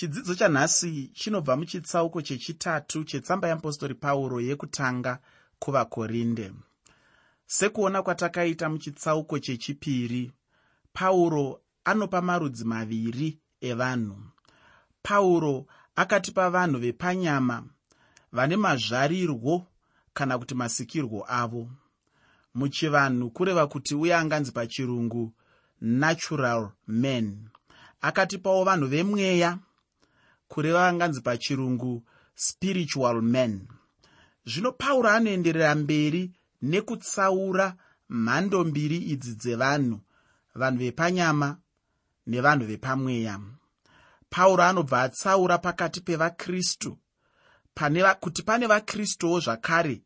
chidzidzo chanhasi chinobva muchitsauko chechitatu chetsamba yeapostori pauro yekutanga kuvakorinde. Sekuona kwatakaita muchitsauko chechipiri pauro anopa marudzi maviri evanhu. Pauro akatipa vanhu vepanyama vane mazvarirwo kana kuti masikirwo avo. Muchivanhu kureva kuti uye anganzi pachirungu natural men. Akatipawo vanhu vemweya kureva anganzi pachirungu spiritual men. Zvino pauro anoenderera mberi nekutsaura mhando mbiri idzi dzevanhu vanhu vepanyama nevanhu vepamweya. Pauro anobva atsaura pakati pevakristu. Kuti pane vakristuwo zvakare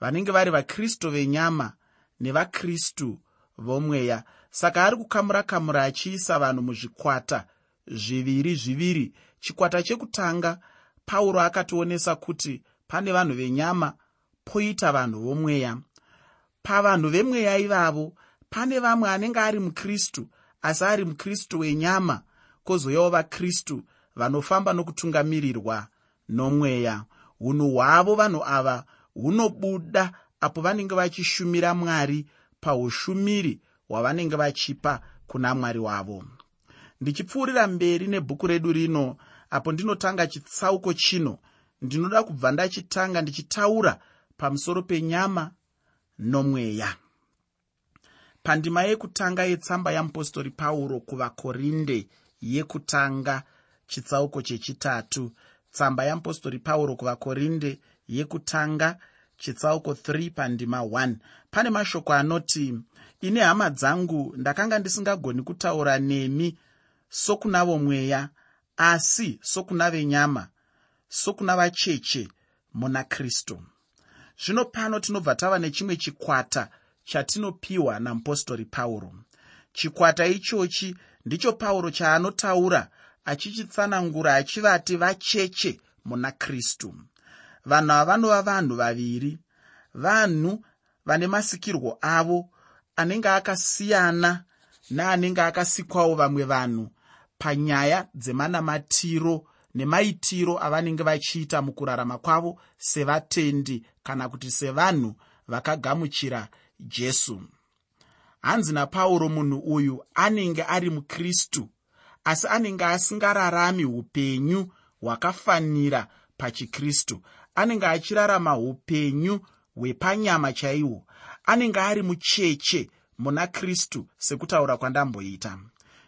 vanenge vari vakristu venyama nevakristu vomweya. Saka ari kukamura kamura achiisa vanhu muzvikwata zviviri zviviri chikwata chekutanga pauro akationesa kuti pane vanhu venyama poita vanhu vomweya. Pavanhu vemweya ivavo pane vamwe anenge ari mukristu asi ari mukristu wenyama kwozoyawo vakristu vanofamba nokutungamirirwa nomweya. Unhu hwavo vanhu ava hunobuda apo vanenge vachishumira mwari paushumiri hwavanenge vachipa kuna mwari wavo ndichipfuurira mberi nebhuku redu rino apo ndinotanga chitsauko chino. Ndinoda kubva ndachitanga ndichitaura pamusoro penyama nomweya. Pandima yekutanga yetsamba yamupostori pauro kuvakorinde yekutanga chitsauko chechitatu. Tsamba yamupostori pauro kuvakorinde yekutanga chitsauko 3 pandima 1 pane mashoko anoti ine hama dzangu ndakanga ndisingagoni kutaura nemi sokunavo mweya asi sokuna venyama sokuna vacheche muna kristu zvino pano tinobva tava nechimwe chikwata chatinopiwa namupostori pauro. Chikwata ichochi ndicho pauro chaanotaura achichitsanangura achivati vacheche muna kristu. Vanhu ava vanova vanhu vaviri vanhu vane masikirwo avo anenge akasiyana neanenge akasikwawo vamwe vanhu panyaya dzemanamatiro nemaitiro avanenge vachiita mukurarama kwavo sevatendi kana kuti sevanhu vakagamuchira jesu. Hanzi napauro munhu uyu anenge ari mukristu asi anenge asingararami upenyu hwakafanira pachikristu anenge achirarama upenyu hwepanyama chaihwo anenge ari mucheche muna kristu sekutaura kwandamboita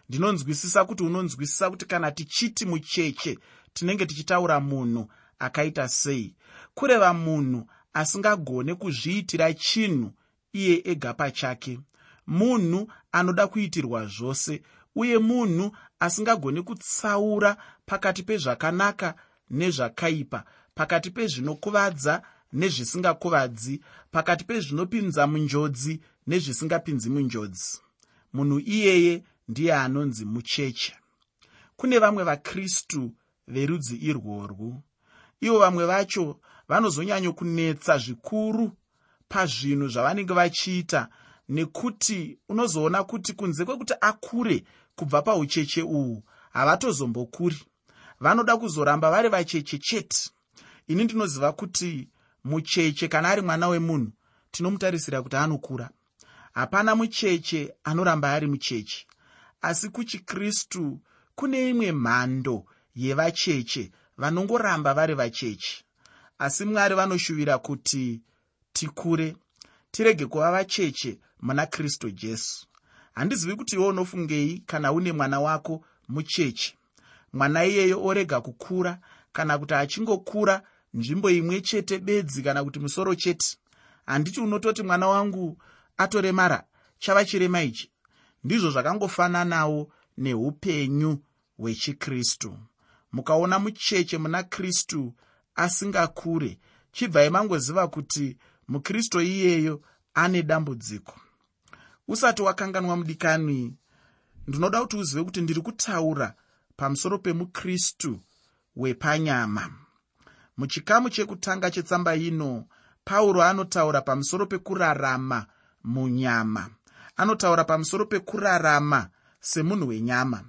ndinonzwisisa kuti unonzwisisa kuti kana tichiti mucheche tinenge tichitaura munhu akaita sei. Kureva munhu asingagone kuzviitira chinhu iye ega pachake. Munhu anoda kuitirwa zvose uye munhu asingagoni kutsaura pakati pezvakanaka nezvakaipa pakati pezvinokuvadza nezvisingakuvadzi pakati pezvinopinza munjodzi nezvisingapinzi munjodzi. Munhu iyeye ndiye anonzi mucheche. Kune vamwe vakristu verudzi irworwu. Ivo vamwe vacho vanozonyanyokunetsa zvikuru pazvinhu zvavanenge vachiita nekuti unozoona kuti kunze kwekuti akure kubva paucheche uhwu havatozombokuri vanoda kuzoramba vari vacheche chete. Ini ndinoziva kuti mucheche kana ari mwana wemunhu tinomutarisira kuti anokura. Hapana mucheche anoramba ari mucheche asi kuchikristu kune imwe mhando yevacheche vanongoramba vari vacheche. Asi mwari vanoshuvira kuti tikure tirege kuva vacheche muna kristu jesu. Handizivi kuti iwo unofungei kana une mwana wako mucheche. Mwana iyeyo orega kukura kana kuti achingokura nzvimbo imwe chete bedzi kana kuti musoro chete. Handiti unototi mwana wangu atoremara chava chirema ichi ndizvo zvakangofananawo neupenyu hwechikristu. Mukaona mucheche muna kristu asingakure chibvai mangoziva kuti mukristu iyeyo ane dambudziko. Usati wakanganwa mudikani ndinoda kuti uzive kuti ndiri kutaura pamusoro pemukristu wepanyama. Muchikamu chekutanga chetsamba ino pauro anotaura pamusoro pekurarama munyama anotaura pamusoro pekurarama semunhu wenyama.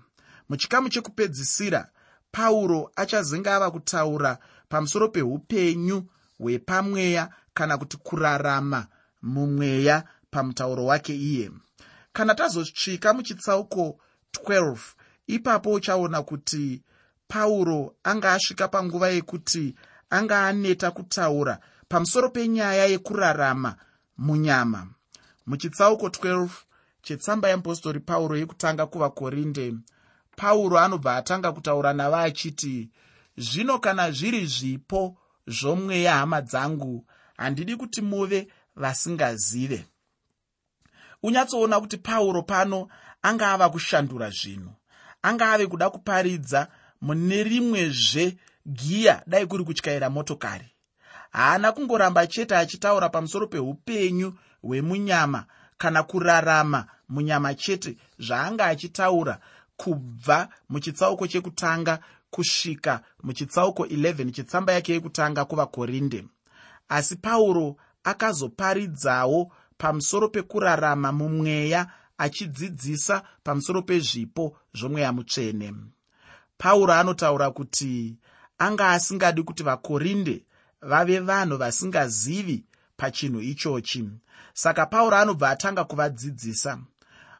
Muchikamu chekupedzisira pauro achazenge ava kutaura pamusoro peupenyu hwepamweya kana kuti kurarama mumweya pamutauro wake iye. Kana tazosvika muchitsauko 12 ipapo uchaona kuti pauro anga asvika panguva yekuti anga aneta kutaura pamusoro penyaya yekurarama munyama muchitsauko 12 chetsamba yeapostori pauro yekutanga kuvakorinde pauro anobva atanga kutaura nava achiti zvino kana zviri zvipo zvomweya hama dzangu handidi kuti muve vasingazive. Unyatsoona kuti pauro pano anga ava kushandura zvinhu anga ave kuda kuparidza mune rimwezve giya dai kuri kutyaira motokari. Haana kungoramba chete achitaura pamusoro peupenyu hwemunyama kana kurarama munyama chete zvaanga achitaura kubva muchitsauko chekutanga kusvika muchitsauko 11 chitsamba yake yekutanga kuvakorinde. Asi pauro akazoparidzawo pamusoro pekurarama mumweya achidzidzisa pamusoro pezvipo zvomweya mutsvene. Pauro anotaura kuti anga asingadi kuti vakorinde vave vanhu vasingazivi pachinhu ichochi saka pauro anobva atanga kuvadzidzisa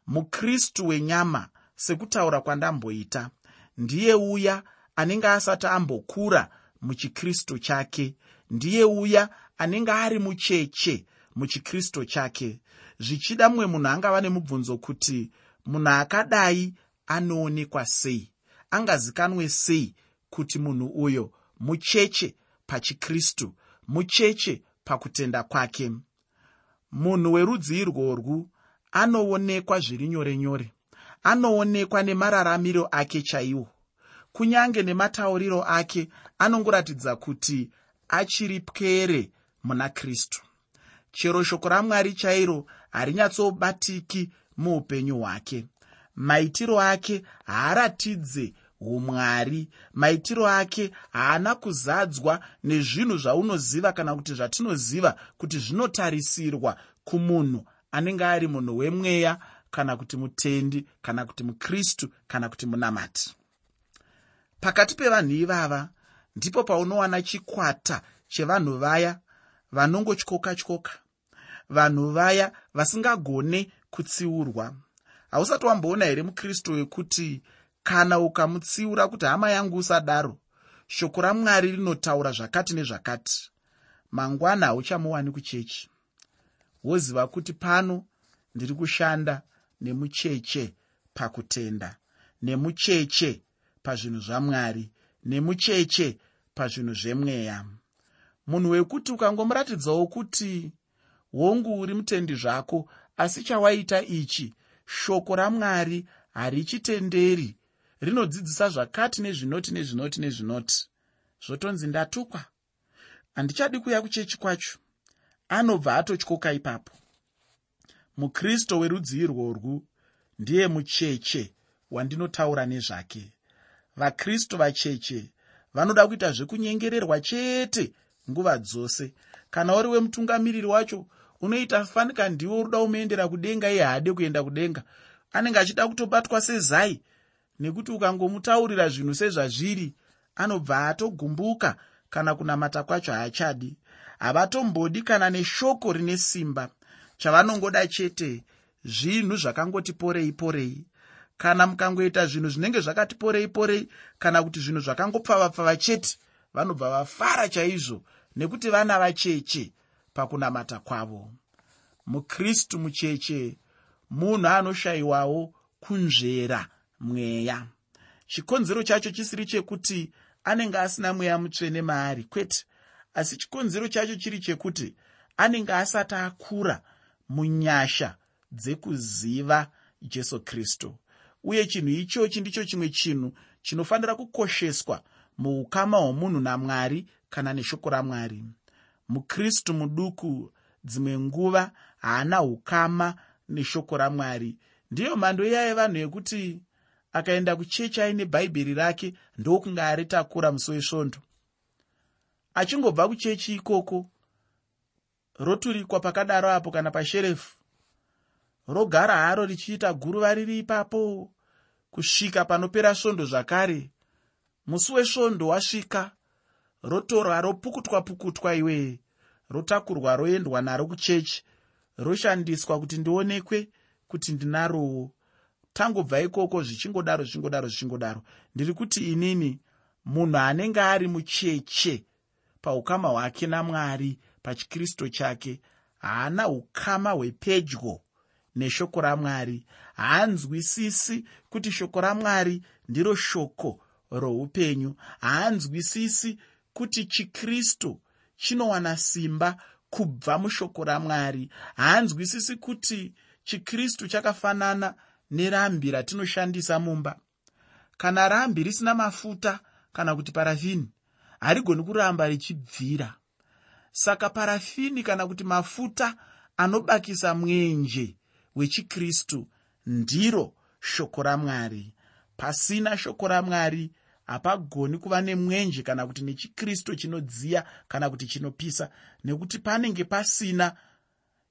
mukristu wenyama sekutaura kwandamboita ndiye uya anenge asati ambokura muchikristu chake ndiye uya anenge ari mucheche muchikristu chake. Zvichida mumwe munhu angava nemubvunzo kuti munhu akadai anoonekwa sei angazikanwe sei kuti munhu uyo mucheche pachikristu mucheche pakutenda kwake munhu werudzi irworwu anoonekwa zviri nyore nyore anoonekwa nemararamiro ake chaiwo. Kunyange nematauriro ake anongoratidza kuti achiri pwere muna kristu. Chero shoko ramwari chairo harinyatsobatiki muupenyu hwake. Maitiro ake haaratidze umwari maitiro ake haana kuzadzwa nezvinhu zvaunoziva kana kuti zvatinoziva kuti zvinotarisirwa kumunhu anenge ari munhu wemweya kana kuti mutendi kana kuti mukristu kana kuti munamati. Pakati pevanhu ivava ndipo paunowana chikwata chevanhu vaya vanongotyoka tyoka vanhu vaya vasingagone kutsiurwa. Hausati wamboona here mukristu wekuti kana ukamutsiura kuti hama yangu usadaro. Shoko ramwari rinotaura zvakati nezvakati. Mangwana hauchamuwani kuchechi. Woziva kuti pano ndiri kushanda nemucheche pakutenda nemucheche pazvinhu zvamwari nemucheche pazvinhu zvemweya. Munhu wekuti ukangomuratidzawo kuti hongu uri mutendi zvako asi chawaita ichi shoko ramwari harichitenderi rinodzidzisa zvakati nezvinoti nezvinoti nezvinoti. Zvotonzi ndatukwa. Handichadi kuya kuchechi kwacho. Anobva atotyoka ipapo. Mukristu werudzi irworwu ndiye mucheche wandinotaura nezvake. Vakristu vacheche vanoda kuita zvekunyengererwa chete nguva dzose. Kana uri wemutungamiriri wacho unoita fanika ndiwo ruda umoendera kudenga iye haade kuenda kudenga. Anenge achida kutobatwa sezai nekuti ukangomutaurira zvinhu sezvazviri anobva atogumbuka kana kunamata kwacho haachadi. Havatombodi kana neshoko rine simba chavanongoda chete zvinhu zvakangoti porei porei. Kana mukangoita zvinhu zvinenge zvakati porei porei kana kuti zvinhu zvakangopfava-pfava chete vanobva vafara chaizvo nekuti vana vacheche pakunamata kwavo. Mukristu mucheche munhu anoshayiwawo kunzvera mweya. Chikonzero chacho chisiri chekuti anenge asina mweya mutsvene maari kwete? Asi chikonzero chacho chiri chekuti anenge asati akura munyasha dzekuziva jesu kristu. Uye chinhu ichochi ndicho chimwe chinhu chinofanira kukosheswa muukama hwomunhu namwari kana neshoko ramwari. Mukristu muduku dzimwe nguva haana ukama neshoko ramwari. Ndiyo mhando iya yevanhu yekuti akaenda kuchechi aine bhaibheri rake ndokunge aritakura musi wesvondo. Achingobva kuchechi ikoko roturikwa pakadaro apo kana pasherefu rogara haro richiita guruva riri ipapo. Kusvika panopera svondo zvakare musi wesvondo wasvika rotorwa ropukutwa pukutwa iwee rotakurwa roendwa naro kuchechi roshandiswa kuti ndionekwe kuti ndinarowo tangobva ikoko zvichingodaro zvichingodaro zvichingodaro. Ndiri kuti inini munhu anenge ari mucheche paukama hwake namwari pachikristu chake haana ukama hwepedyo neshoko ramwari. Haanzwisisi kuti shoko ramwari ndiro shoko roupenyu. Haanzwisisi kuti chikristu chinowana simba kubva mushoko ramwari. Haanzwisisi kuti chikristu chakafanana nerambi ratinoshandisa mumba. Kana rambi risina mafuta kana kuti parafini harigoni kuramba richibvira. Saka parafini kana kuti mafuta anobakisa mwenje wechikristu ndiro shoko ramwari. Pasina shoko ramwari hapagoni kuva nemwenje kana kuti nechikristu chinodziya kana kuti chinopisa. Nekuti panenge pasina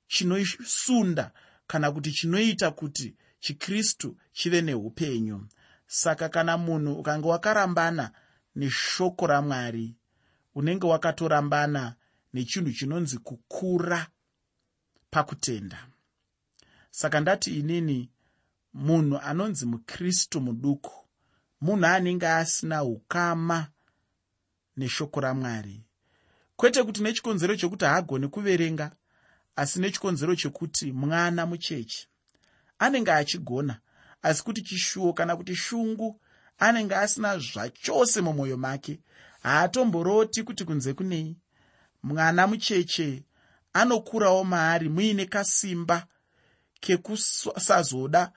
chinosunda kana kuti chinoita kuti chikristu chive neupenyu. Saka kana munhu ukange wakarambana neshoko ramwari unenge wakatorambana nechinhu chinonzi kukura pakutenda. Saka ndati inini munhu anonzi mukristu muduku munhu anenge asina ukama neshoko ramwari. Kwete kuti nechikonzero chekuti haagoni kuverenga asi nechikonzero chekuti mwana muchechi anenge achigona asi kuti chishuwo kana kuti shungu anenge asina zvachose mumwoyo make haatomboroti kuti kunze kunei. Mwana mucheche anokurawo maari muine kasimba kekusazoda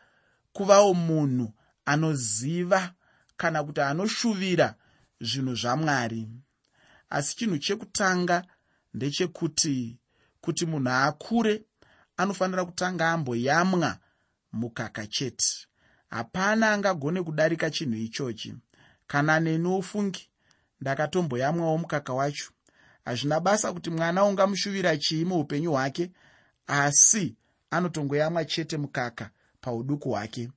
kuvawo munhu anoziva kana kuti anoshuvira zvinhu zvamwari asi chinhu chekutanga ndechekuti kuti munhu akure anofanira kutanga amboyamwa mukaka chete. Hapana angagone kudarika chinhu ichochi. Kana neni ufungi ndakatomboyamwawo mukaka wacho. Hazvina basa kuti mwana ungamushuvira chii muupenyu hwake asi anotongoyamwa chete mukaka pauduku hwake.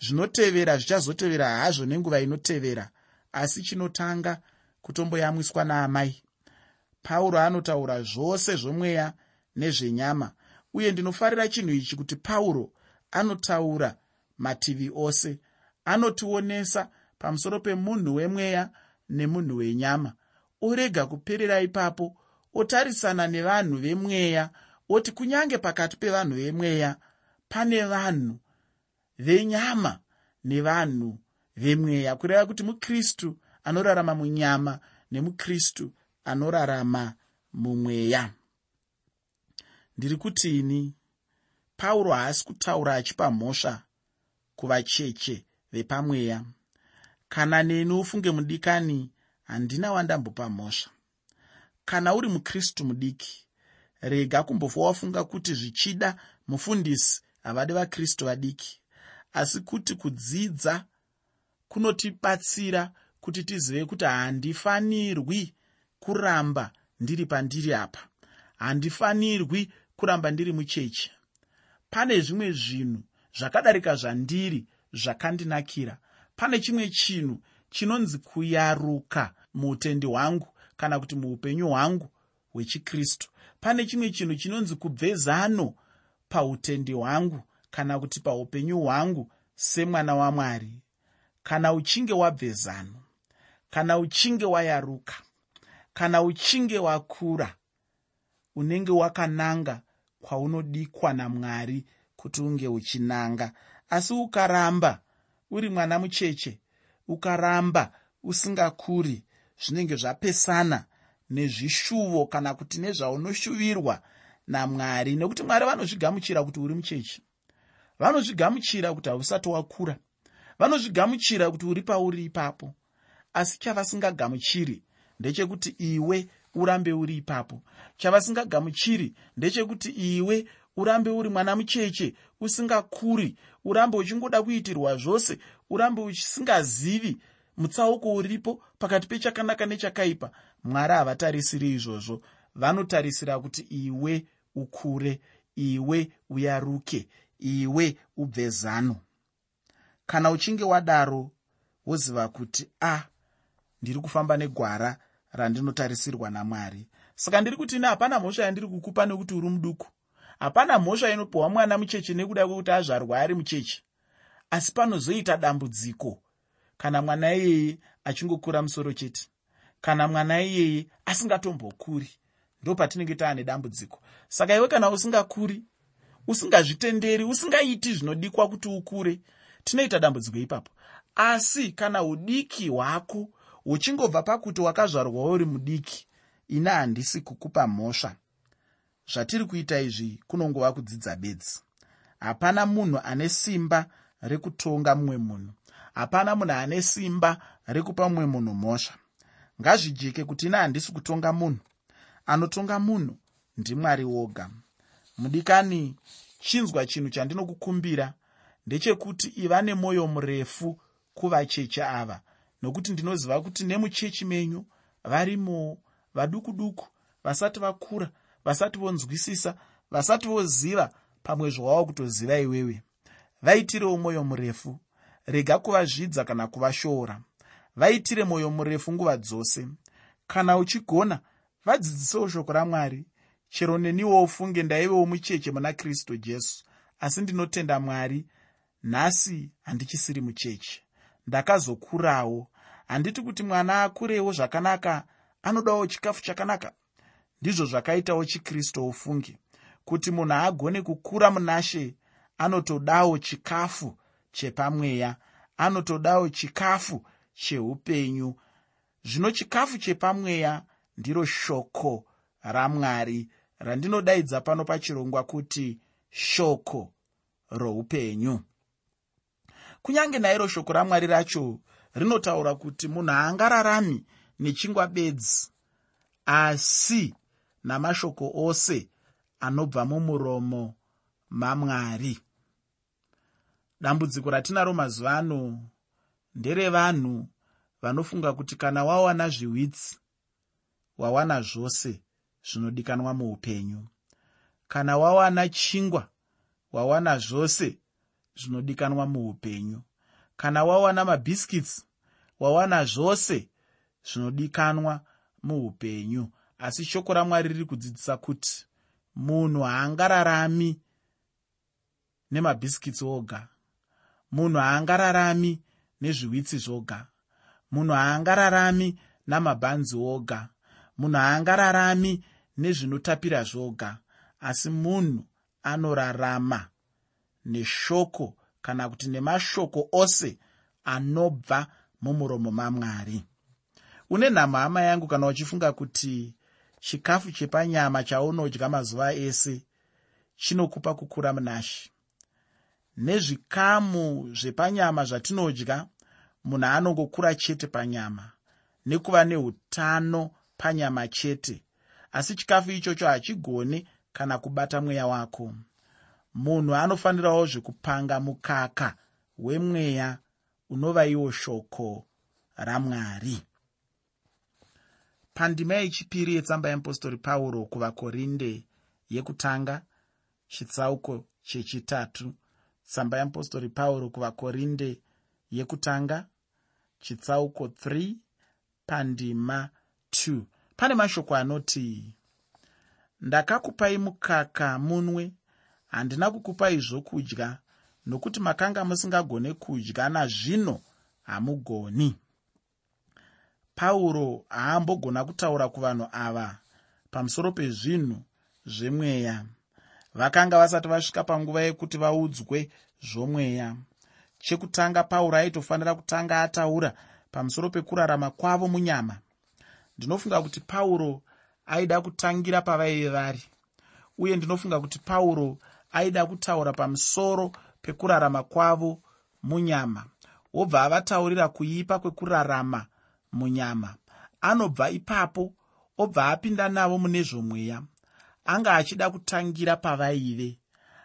Zvinotevera zvichazotevera hazvo nenguva inotevera asi chinotanga kutomboyamwiswa naamai. Pauro anotaura zvose zvomweya nezvenyama uye ndinofarira chinhu ichi kuti pauro anotaura mativi ose anotionesa pamusoro pemunhu wemweya nemunhu wenyama. Orega kuperera ipapo otarisana nevanhu vemweya oti kunyange pakati pevanhu vemweya pane vanhu venyama nevanhu vemweya. Kureva kuti mukristu anorarama munyama nemukristu anorarama mumweya. Ndiri kutini pauro haasi kutaura achipa mhosva kuvacheche vepamweya. Kana neni ufunge mudikani handina wandambopa mhosva. Kana uri mukristu mudiki rega kumbofa wafunga kuti zvichida mufundisi havadi vakristu vadiki. Asi kuti kudzidza kunotibatsira kuti tizive kuti handifanirwi kuramba ndiri pandiri apa. Handifanirwi kuramba ndiri mucheche pane zvimwe zvinhu zvakadarika zvandiri zvakandinakira. Pane chimwe chinhu chinonzi kuyaruka muutendi hwangu kana kuti muupenyu hwangu hwechikristu. Pane chimwe chinhu chinonzi kubvezano pautendi hwangu kana kuti paupenyu hwangu semwana wamwari. Kana uchinge wabvezano kana uchinge wayaruka kana uchinge wakura unenge wakananga kwaunodikwa namwari kuti unge uchinanga. Asi ukaramba uri mwana mucheche ukaramba usingakuri zvinenge zvapesana nezvishuvo kana kuti nezvaunoshuvirwa namwari. Nekuti mwari vanozvigamuchira kuti uri mucheche. Vanozvigamuchira kuti hausati wakura. Vanozvigamuchira kuti uri pauri ipapo. Asi chavasingagamuchiri ndechekuti iwe urambe uri ipapo. Chavasingagamuchiri ndechekuti iwe urambe uri mwana mucheche usingakuri urambe uchingoda kuitirwa zvose urambe usingazivi mutsauko uripo pakati pechakanaka nechakaipa. Mwari havatarisiri izvozvo. Vanotarisira kuti iwe ukure iwe uyaruke iwe ubve zano. Kana uchinge wadaro woziva kuti a ah, ndiri kufamba negwara randinotarisirwa namwari. Saka ndiri kuti ine hapana mhosva yandiri kukupa nekuti uri muduku. Hapana mhosva inopiwa mwana mucheche nekuda kwekuti azvarwa ari mucheche. Asi panozoita dambudziko. Kana mwana iyeye achingokura musoro chete. Kana mwana iyeye asingatombokuri ndo patinenge taane dambudziko. Saka iwe kana usingakuri usingazvitenderi usingaiti zvinodikwa kuti ukure tinoita dambudziko ipapo. Asi kana udiki hwako huchingobva pakuti wakazvarwa uri mudiki ine handisi kukupa mhosva. Zvatiri kuita izvi kunongova kudzidza bedzi. Hapana munhu ane simba rekutonga mumwe munhu. Hapana munhu ane simba rekupa mumwe munhu mhosva. Ngazvijeke kuti ine handisi kutonga munhu. Anotonga munhu ndimwari woga. Mudikani chinzwa chinhu chandinokukumbira ndechekuti iva nemwoyo murefu kuvacheche ava nokuti ndinoziva kuti nemuchechi menyu varimowo vaduku duku vasati vakura vasati vonzwisisa vasati voziva pamwe zvawava kutoziva iwewe. Vaitirewo mwoyo murefu rega kuvazvidza kana kuvashoora vaitire mwoyo murefu nguva dzose. Kana uchigona vadzidzisewo shoko ramwari. Chero neniwo ufunge ndaivewo mucheche muna kristu jesu. Asi ndinotenda mwari nhasi handichisiri mucheche. Ndakazokurawo handiti kuti mwana akurewo zvakanaka anodawo chikafu chakanaka. Ndizvo zvakaitawo chikristu ufunge kuti munhu agone kukura munashe anotodawo chikafu chepamweya anotodawo chikafu cheupenyu. Zvino chikafu chepamweya ndiro shoko ramwari randinodaidza pano pachirongwa kuti shoko roupenyu. Kunyange nairo shoko ramwari racho rinotaura kuti munhu haangararami nechingwa bedzi asi namashoko ose anobva mumuromo mamwari. Dambudziko ratinaro mazuva ano nderevanhu vanofunga kuti kana wawana zviwitsi wawana zvose zvinodikanwa muupenyu. Kana wawana chingwa wawana zvose zvinodikanwa muupenyu kana wawana mabhiskits wawana zvose zvinodikanwa muupenyu. Asi shoko ramwari riri kudzidzisa kuti munhu haangararami nemabhiskits oga. Munhu haangararami nezviwitsi zvoga. Munhu haangararami namabhanzi oga. Munhu haangararami nezvinotapira zvoga. Asi munhu anorarama neshoko kana kuti nemashoko ose anobva mumuromo mamwari. Une nhamo hama yangu kana uchifunga kuti chikafu chepanyama chaunodya mazuva ese chinokupa kukura munashi. Nezvikamu zvepanyama zvatinodya munhu anongokura chete panyama nekuva neutano panyama chete. Asi chikafu ichocho hachigoni kana kubata mweya wako munhu anofanirawo zvekupanga mukaka wemweya unova iwo shoko ramwari. Pandima yechipiri yetsamba yeapostori pauro kuvakorinde yekutanga chitsauko chechitatu. Tsamba yeapostori pauro kuvakorinde yekutanga chitsauko 3 pandima 2 pane mashoko anoti ndakakupai mukaka munwe handina kukupai zvokudya nokuti makanga musingagone kudya nazvino hamugoni. Pauro haambogona kutaura kuvanhu ava pamusoro pezvinhu zvemweya. Vakanga vasati vasvika panguva yekuti vaudzwe zvomweya. Chekutanga pauro aitofanira kutanga ataura pamusoro pekurarama kwavo munyama. Ndinofunga kuti pauro aida kutangira pavaive vari uye ndinofunga kuti pauro aida kutaura pamusoro pekurarama kwavo munyama. Wobva avataurira kuipa kwekurarama munyama anobva ipapo obva apinda navo mune zvomweya. Anga achida kutangira pavaive.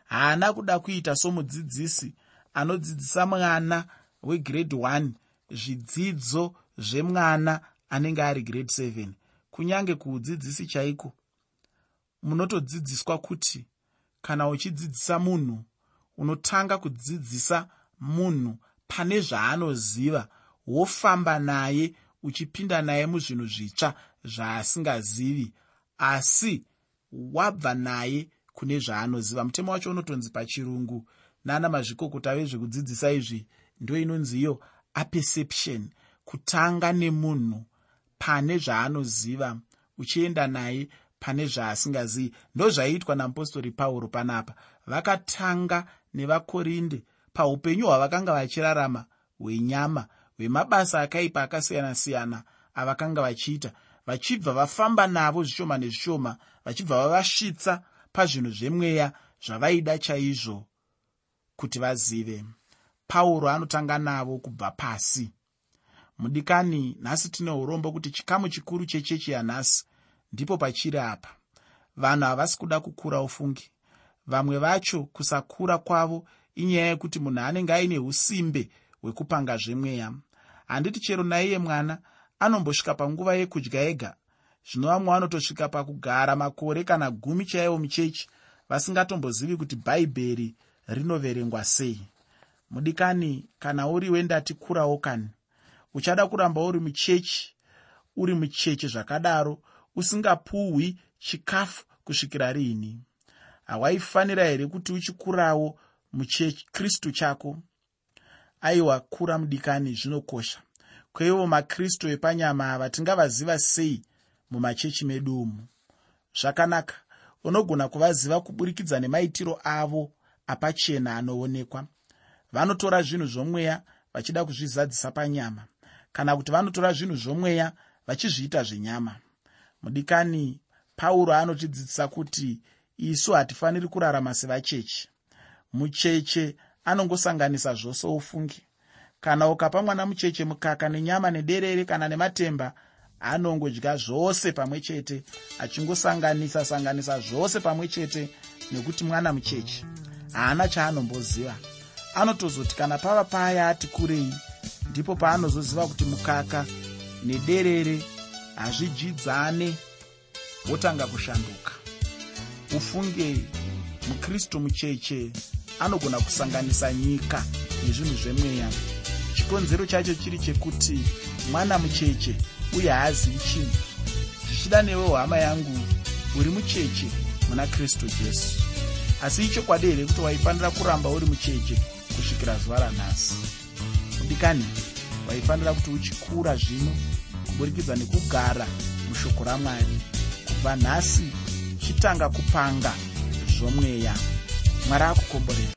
Haana kuda kuita somudzidzisi anodzidzisa mwana wegrade 1 zvidzidzo zvemwana anenge ari grade 7 kunyange kuudzidzisi chaiko? Munotodzidziswa kuti kana uchidzidzisa munhu unotanga kudzidzisa munhu pane zvaanoziva wofamba naye uchipinda naye muzvinhu zvitsva zvaasingazivi asi wabva naye kune zvaanoziva. Mutemo wacho unotonzi pachirungu nana mazvikokota vezvekudzidzisa izvi ndo inonzi iyo aperception kutanga nemunhu pane zvaanoziva uchienda naye pane zvaasingazivi ndozvaiitwa namupostori pauro panapa. Vakatanga nevakorinde paupenyu hwavakanga vachirarama hwenyama hwemabasa akaipa akasiyana-siyana avakanga vachiita vachibva vafamba navo zvishoma nezvishoma vachibva vavasvitsa pazvinhu zvemweya zvavaida chaizvo kuti vazive. Pauro anotanga navo kubva pasi. Mudikani nhasi tine urombo kuti chikamu chikuru chechechi yanhasi ndipo pachiri apa vanhu havasi kuda kukura ufungi. Vamwe vacho kusakura kwavo inyaya yekuti munhu anenge aine usimbe hwekupanga zvemweya handiti chero naiye mwana anombosvika panguva yekudya ega zvino vamwe vanotosvika pakugara makore kana gumi chaivo muchechi vasingatombozivi kuti bhaibheri rinoverengwa sei. Mudikani kana uri wendati kurawo kani uchada kuramba uri muchechi uri mucheche zvakadaro usingapuhwi chikafu kusvikira riini hawaifanira here kuti uchikurawo muchekristu chako? Aiwa kura mudikani zvinokosha. Kweivo makristu epanyama ava tingavaziva sei mumachechi medu umu? Zvakanaka. Unogona kuvaziva kuburikidza nemaitiro avo apachena anoonekwa. Vanotora zvinhu zvomweya vachida kuzvizadzisa panyama. Kana kuti vanotora zvinhu zvomweya vachizviita zvenyama mudikani pauro anotidzidzisa kuti isu hatifaniri kurarama sevachechi mucheche anongosanganisa zvose ufungi. Kana ukapa mwana mucheche mukaka nenyama nederere kana nematemba anongodya zvose pamwe chete achingosanganisa sanganisa zvose pamwe chete nekuti mwana mucheche haana chaanomboziva anotozoti kana pava paya ati kurei ndipo paanozoziva kuti mukaka nederere hazvidyidzane wotanga kushanduka. Ufunge mukristu mucheche anogona kusanganisa nyika nezvinhu zvemweya. Chikonzero chacho chiri chekuti mwana mucheche uye haazivi chinhu. Zvichida newe hama yangu uri mucheche muna kristu jesu. Asi ichokwadi here kuti waifanira kuramba uri mucheche kusvikira zuva ranhasi? Kudikani waifanira kuti uchikura zvino kuburikidza nekugara mushoko ramwari kubva nhasi chitanga kupanga zvomweya. Mwari akukomborera